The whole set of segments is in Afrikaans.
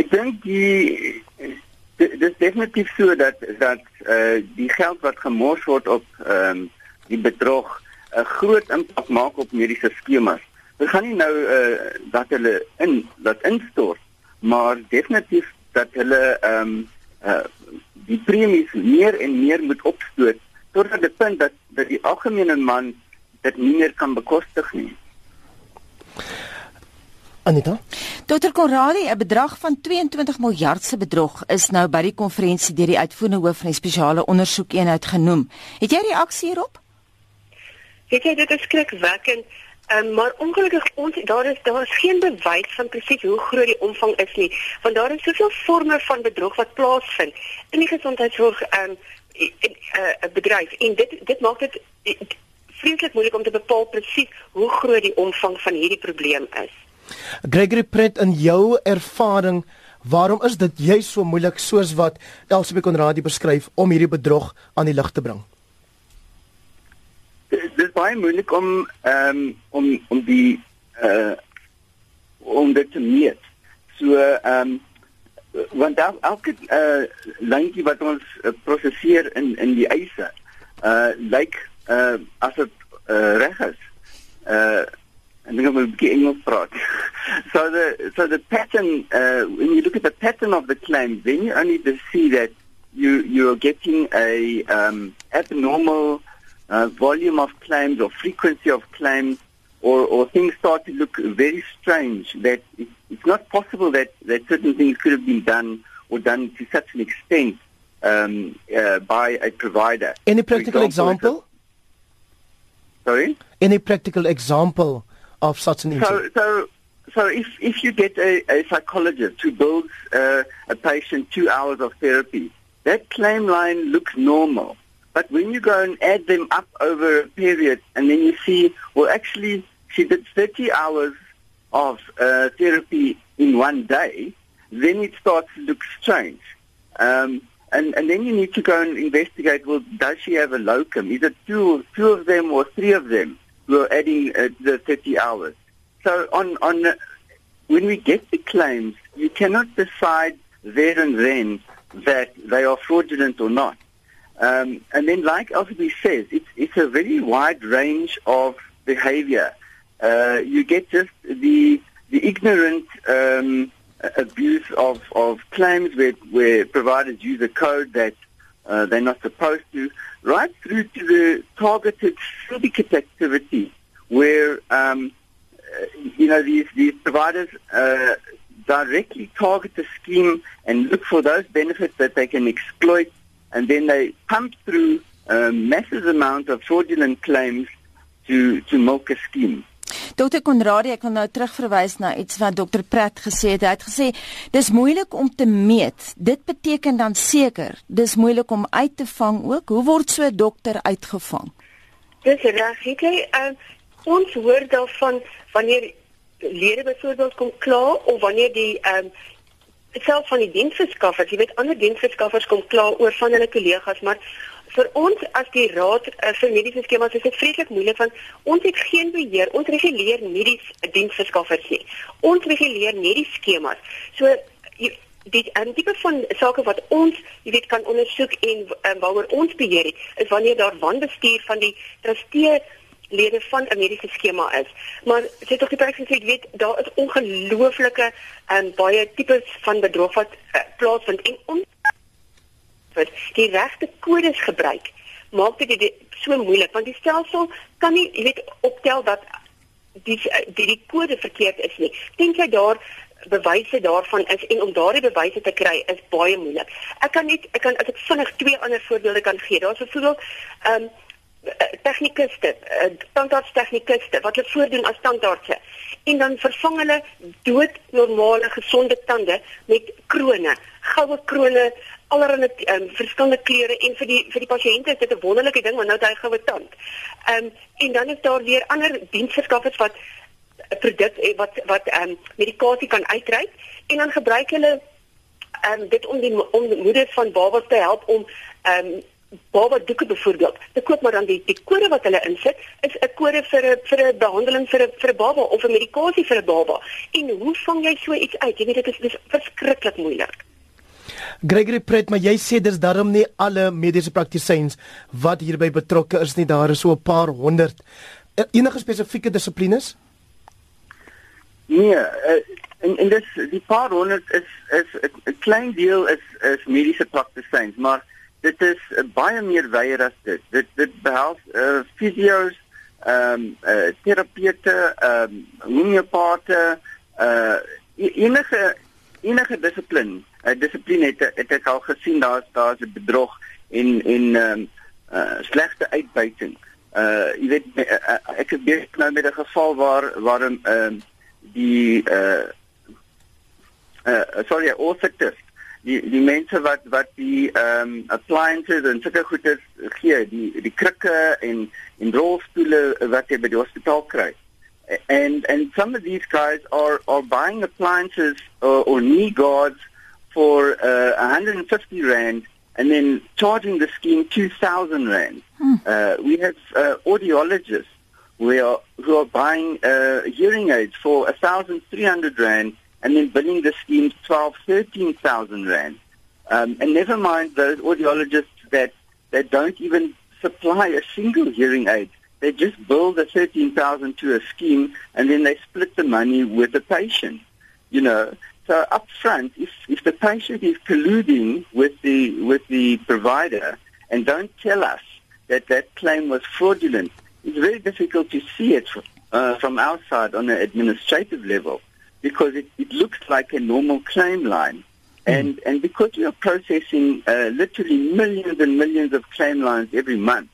Ek dink die dit is definitief so dat dat eh uh, die geld wat gemors word op ehm um, die bedrog 'n groot impak maak op mediese skemas. Dit gaan nie nou eh uh, dat hulle in dat instort, maar definitief dat hulle ehm um, eh uh, die premies meer en meer moet opstoot totdat die punt dat dat die algemene man dit nie meer kan bekostig nie. Anita? Dr. Conradi, 'n bedrag van 22 miljard se bedrog is nou by die konferensie deur die uitvoerende hoof van die spesiale ondersoekeenheid genoem. Het jy reaksie hierop? Weet jy dit is skrikwekkend. Um, maar ongelukkig ons daar is daar is geen bewys van presies hoe groot die omvang is nie want daar is soveel forme van bedrog wat plaasvind in die gesondheidsorg um, 'n uh, bedryf en dit dit maak dit vreeslik moeilik om te bepaal presies hoe groot die omvang van hierdie probleem is. Gregory Pret in jou ervaring, waarom is dit juist so moeilik soos wat Elsbeth Konradi beskryf om hierdie bedrog aan die lig te bring? Dit is baie moeilik om um, om om die uh om dit te meet. So ehm um, want daar elke uh lyntjie wat ons uh, prosesseer in in die eise uh lyk uh as dit uh, reg is. Uh I'm going to English praat. so the so the pattern uh, when you look at the pattern of the claims, then you only see that you you're getting a um, abnormal uh, volume of claims or frequency of claims, or or things start to look very strange. That it's, it's not possible that that certain things could have been done or done to such an extent um, uh, by a provider. Any practical example? Sorry. Any practical example? Of? So, so, so if, if you get a, a psychologist who builds uh, a patient two hours of therapy, that claim line looks normal. But when you go and add them up over a period and then you see, well, actually, she did 30 hours of uh, therapy in one day, then it starts to look strange. Um, and, and then you need to go and investigate, well, does she have a locum? Is it two, two of them or three of them? We're adding uh, the 30 hours. So on, on uh, when we get the claims, you cannot decide there and then that they are fraudulent or not. Um, and then, like Elphaba says, it's, it's a very wide range of behavior. Uh, you get just the, the ignorant um, abuse of, of claims where, where providers use a code that uh, they're not supposed to, right through to the targeted syndicate activity where, um, uh, you know, these, these providers uh, directly target the scheme and look for those benefits that they can exploit, and then they pump through a massive amount of fraudulent claims to, to milk a scheme. Dr. Konradi, ek wil nou terugverwys na iets wat Dr. Pratt gesê het. Hy het gesê dis moeilik om te meet. Dit beteken dan seker dis moeilik om uit te vang ook. Hoe word so 'n dokter uitgevang? Dis reg. Ek uh, ons hoor daarvan wanneer lede byvoorbeeld kom kla of wanneer die um, self van die diensverskaffers, jy weet ander diensverskaffers kom kla oor van hulle kollegas, maar vir ons as die raad uh, vir mediese skemas is dit vreeslik moeilik want ons het geen beheer ons reguleer nie die diensverskaffers nie. Ons reguleer nie die skemas. So die die tipe van sake wat ons jy weet kan ondersoek en um, waaroor ons beheer het is wanneer daar wanbestuur van die trustee lede van 'n mediese skema is. Maar sê tog die praksis sê weet daar is ongelooflike um, baie tipes van bedrog wat uh, plaasvind. En ons wat die regte kodes gebruik maak dit so moeilik want die stelsel kan nie jy weet optel dat die die, die kode verkeerd is nie. Dink jy daar bewyse daarvan is en om daardie bewyse te kry is baie moeilik. Ek kan net ek kan as ek vinnig twee ander voorbeelde kan gee. Daar's 'n voorbeeld ehm um, tegnikuste, eh, tandartstegnikuste wat hulle voordoen as tandartse. En dan vervang hulle dood normale gesonde tande met krone, goue krone, allerlei um, verskillende kleure en vir die vir die pasiënte is dit 'n wonderlike ding want nou het hy goue tand. Ehm um, en dan is daar weer ander diensverskaffers wat 'n produk eh, wat wat ehm um, medikasie kan uitreik en dan gebruik hulle ehm um, dit om die om moeders van babas te help om ehm um, baba doeke byvoorbeeld. Te koop maar dan die die kode wat hulle insit is 'n kode vir 'n vir 'n behandeling vir 'n vir 'n baba of 'n medikasie vir 'n baba. En hoe vang jy so iets uit? Jy weet dit is dis verskriklik moeilik. Gregory Pret, maar jy sê dis daarom nie alle mediese praktisyns wat hierby betrokke is nie. Daar is so 'n paar honderd. E, enige spesifieke dissiplines? Nee, uh, en en dis die paar honderd is is 'n klein deel is is mediese praktisyns, maar dit is uh, baie meer wyer as dit. Dit dit behels uh fisio's, ehm um, uh terapeute, ehm um, homeopate, uh enige enige dissipline. 'n uh, Dissipline het het ek al gesien daar's daar's 'n bedrog en en ehm um, uh slegte uitbuiting. Uh jy weet uh, ek het besig nou met 'n geval waar waar 'n ehm uh, die uh uh sorry, authorities die die mense wat wat die ehm um, appliances en sulke goede gee, die die krikke en en rolstoele wat jy by die hospitaal kry. And and some of these guys are are buying appliances or, or knee guards for uh 150 rand and then charging the scheme 2000 rand. Hmm. Uh we have uh, audiologists who are who are buying uh hearing aids for 1300 rand and then billing the schemes 12, 13,000 rand. Um, and never mind those audiologists that, that don't even supply a single hearing aid. They just bill the 13,000 to a scheme and then they split the money with the patient. You know, so up front, if, if the patient is colluding with the, with the provider and don't tell us that that claim was fraudulent, it's very difficult to see it uh, from outside on an administrative level because it, it looks like a normal claim line. Mm. And, and because we are processing uh, literally millions and millions of claim lines every month,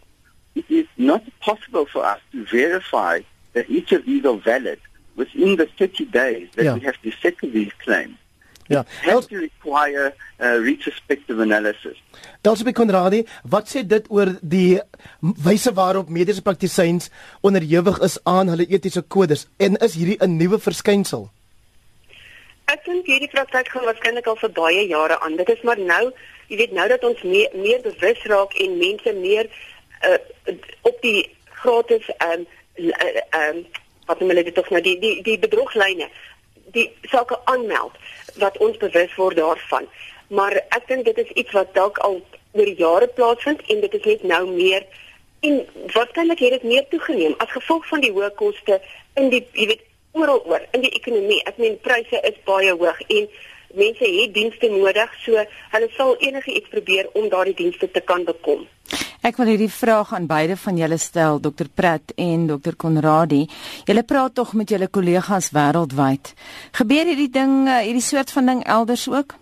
it is not possible for us to verify that each of these are valid within the 30 days that yeah. we have to settle these claims. Ja, help to require uh, retrospective analysis. Delsbe Konradi, wat sê dit oor die wyse waarop mediese praktisyns onderhewig is aan hulle etiese kodes en is hierdie 'n nuwe verskynsel? Ek dink hierdie praktyk gaan waarskynlik al vir baie jare aan. Dit is maar nou, jy weet nou dat ons meer, meer bewus raak en mense meer uh, op die gratis ehm um, ehm um, wat noem hulle dit tog nou die die die bedroglyne die sake aanmeld wat ons bewus word daarvan. Maar ek dink dit is iets wat dalk al oor jare plaasvind en dit is net nou meer en waarskynlik het dit meer toegeneem as gevolg van die hoë koste in die jy weet oral oor in die ekonomie. Ek meen pryse is baie hoog en mense het dienste nodig, so hulle sal enigiets probeer om daardie dienste te kan bekom. Ek wil hierdie vraag aan beide van julle stel, Dr. Pratt en Dr. Konradi. Julle praat tog met julle kollegas wêreldwyd. Gebeur hierdie ding, eh, hierdie soort van ding elders ook?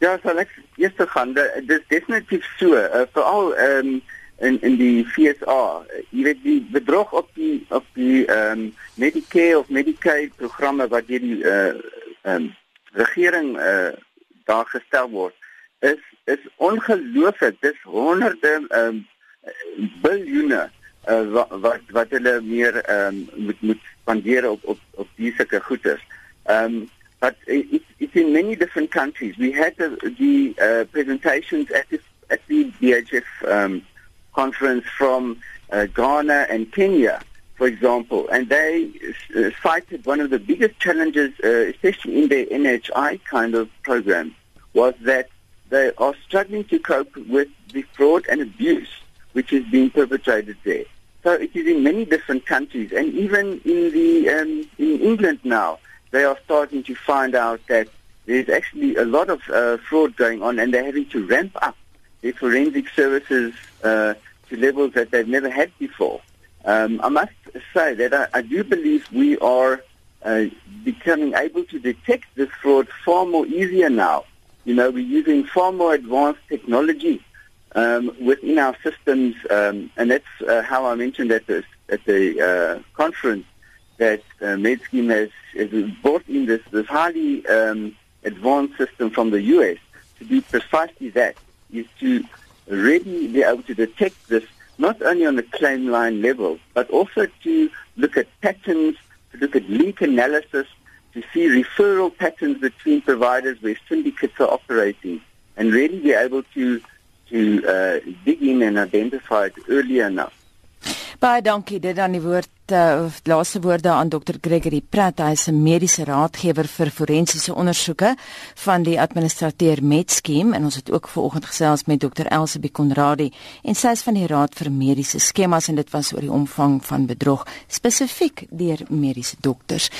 Ja, so net eers gaan. Dit is definitief so, uh, veral ehm um, in in die FSA. Jy weet die bedrog op die op die ehm um, Medicare of Medicaid programme wat deur die eh uh, ehm um, regering eh uh, daar gestel word is is ongelooflik. Dis honderde ehm um, biljoene uh, wat wat wat hulle meer ehm um, moet moet spandeer op op op diese goederes. Ehm um, but it, it's in many different countries. We had the, the uh, presentations at the at the DHF um, conference from uh, Ghana and Kenya, for example, and they uh, cited one of the biggest challenges, uh, especially in their NHI kind of program, was that they are struggling to cope with the fraud and abuse which is being perpetrated there. So it is in many different countries, and even in the um, in England now, they are starting to find out that there's actually a lot of uh, fraud going on, and they're having to ramp up their forensic services uh, to levels that they've never had before. Um, I must say that I, I do believe we are uh, becoming able to detect this fraud far more easier now. You know, we're using far more advanced technology um, within our systems, um, and that's uh, how I mentioned at the at the uh, conference that uh, MedScheme has, has brought in this this highly um, advanced system from the US to do precisely that is to really be able to detect this not only on the claim line level, but also to look at patterns, to look at link analysis, to see referral patterns between providers where syndicates are operating, and really be able to to uh, dig in and identify it early enough. Baie dankie. Dit dan die woord uh, laaste woorde aan Dr Gregory Pratt. Hy is 'n mediese raadgewer vir forensiese ondersoeke van die administrateur Medscheme en ons het ook vanoggend gesels met Dr Elsabie Konradi en sy is van die Raad vir Mediese Skemas en dit was oor die omvang van bedrog spesifiek deur mediese dokters.